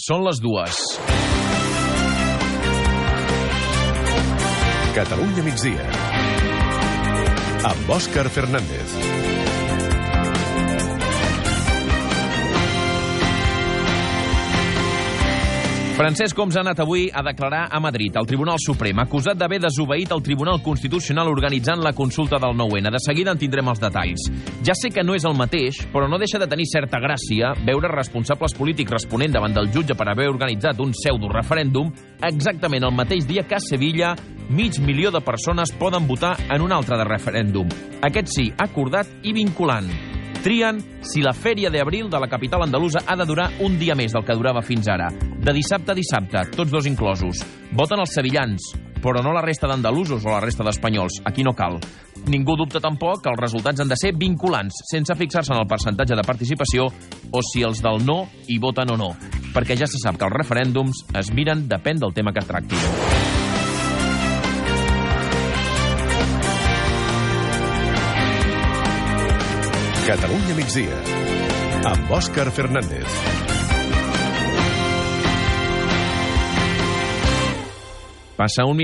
Són les dues. Catalunya migdia. Amb Òscar Fernández. Francesc Homs ha anat avui a declarar a Madrid, al Tribunal Suprem, acusat d'haver desobeït el Tribunal Constitucional organitzant la consulta del 9-N. De seguida en tindrem els detalls. Ja sé que no és el mateix, però no deixa de tenir certa gràcia veure responsables polítics responent davant del jutge per haver organitzat un pseudo-referèndum exactament el mateix dia que a Sevilla mig milió de persones poden votar en un altre de referèndum. Aquest sí, acordat i vinculant trien si la fèria d'abril de la capital andalusa ha de durar un dia més del que durava fins ara. De dissabte a dissabte, tots dos inclosos. Voten els sevillans, però no la resta d'andalusos o la resta d'espanyols. Aquí no cal. Ningú dubta tampoc que els resultats han de ser vinculants, sense fixar-se en el percentatge de participació o si els del no hi voten o no, perquè ja se sap que els referèndums es miren depèn del tema que tracti. Catalunya migdia. Amb Òscar Fernández. Passa un minut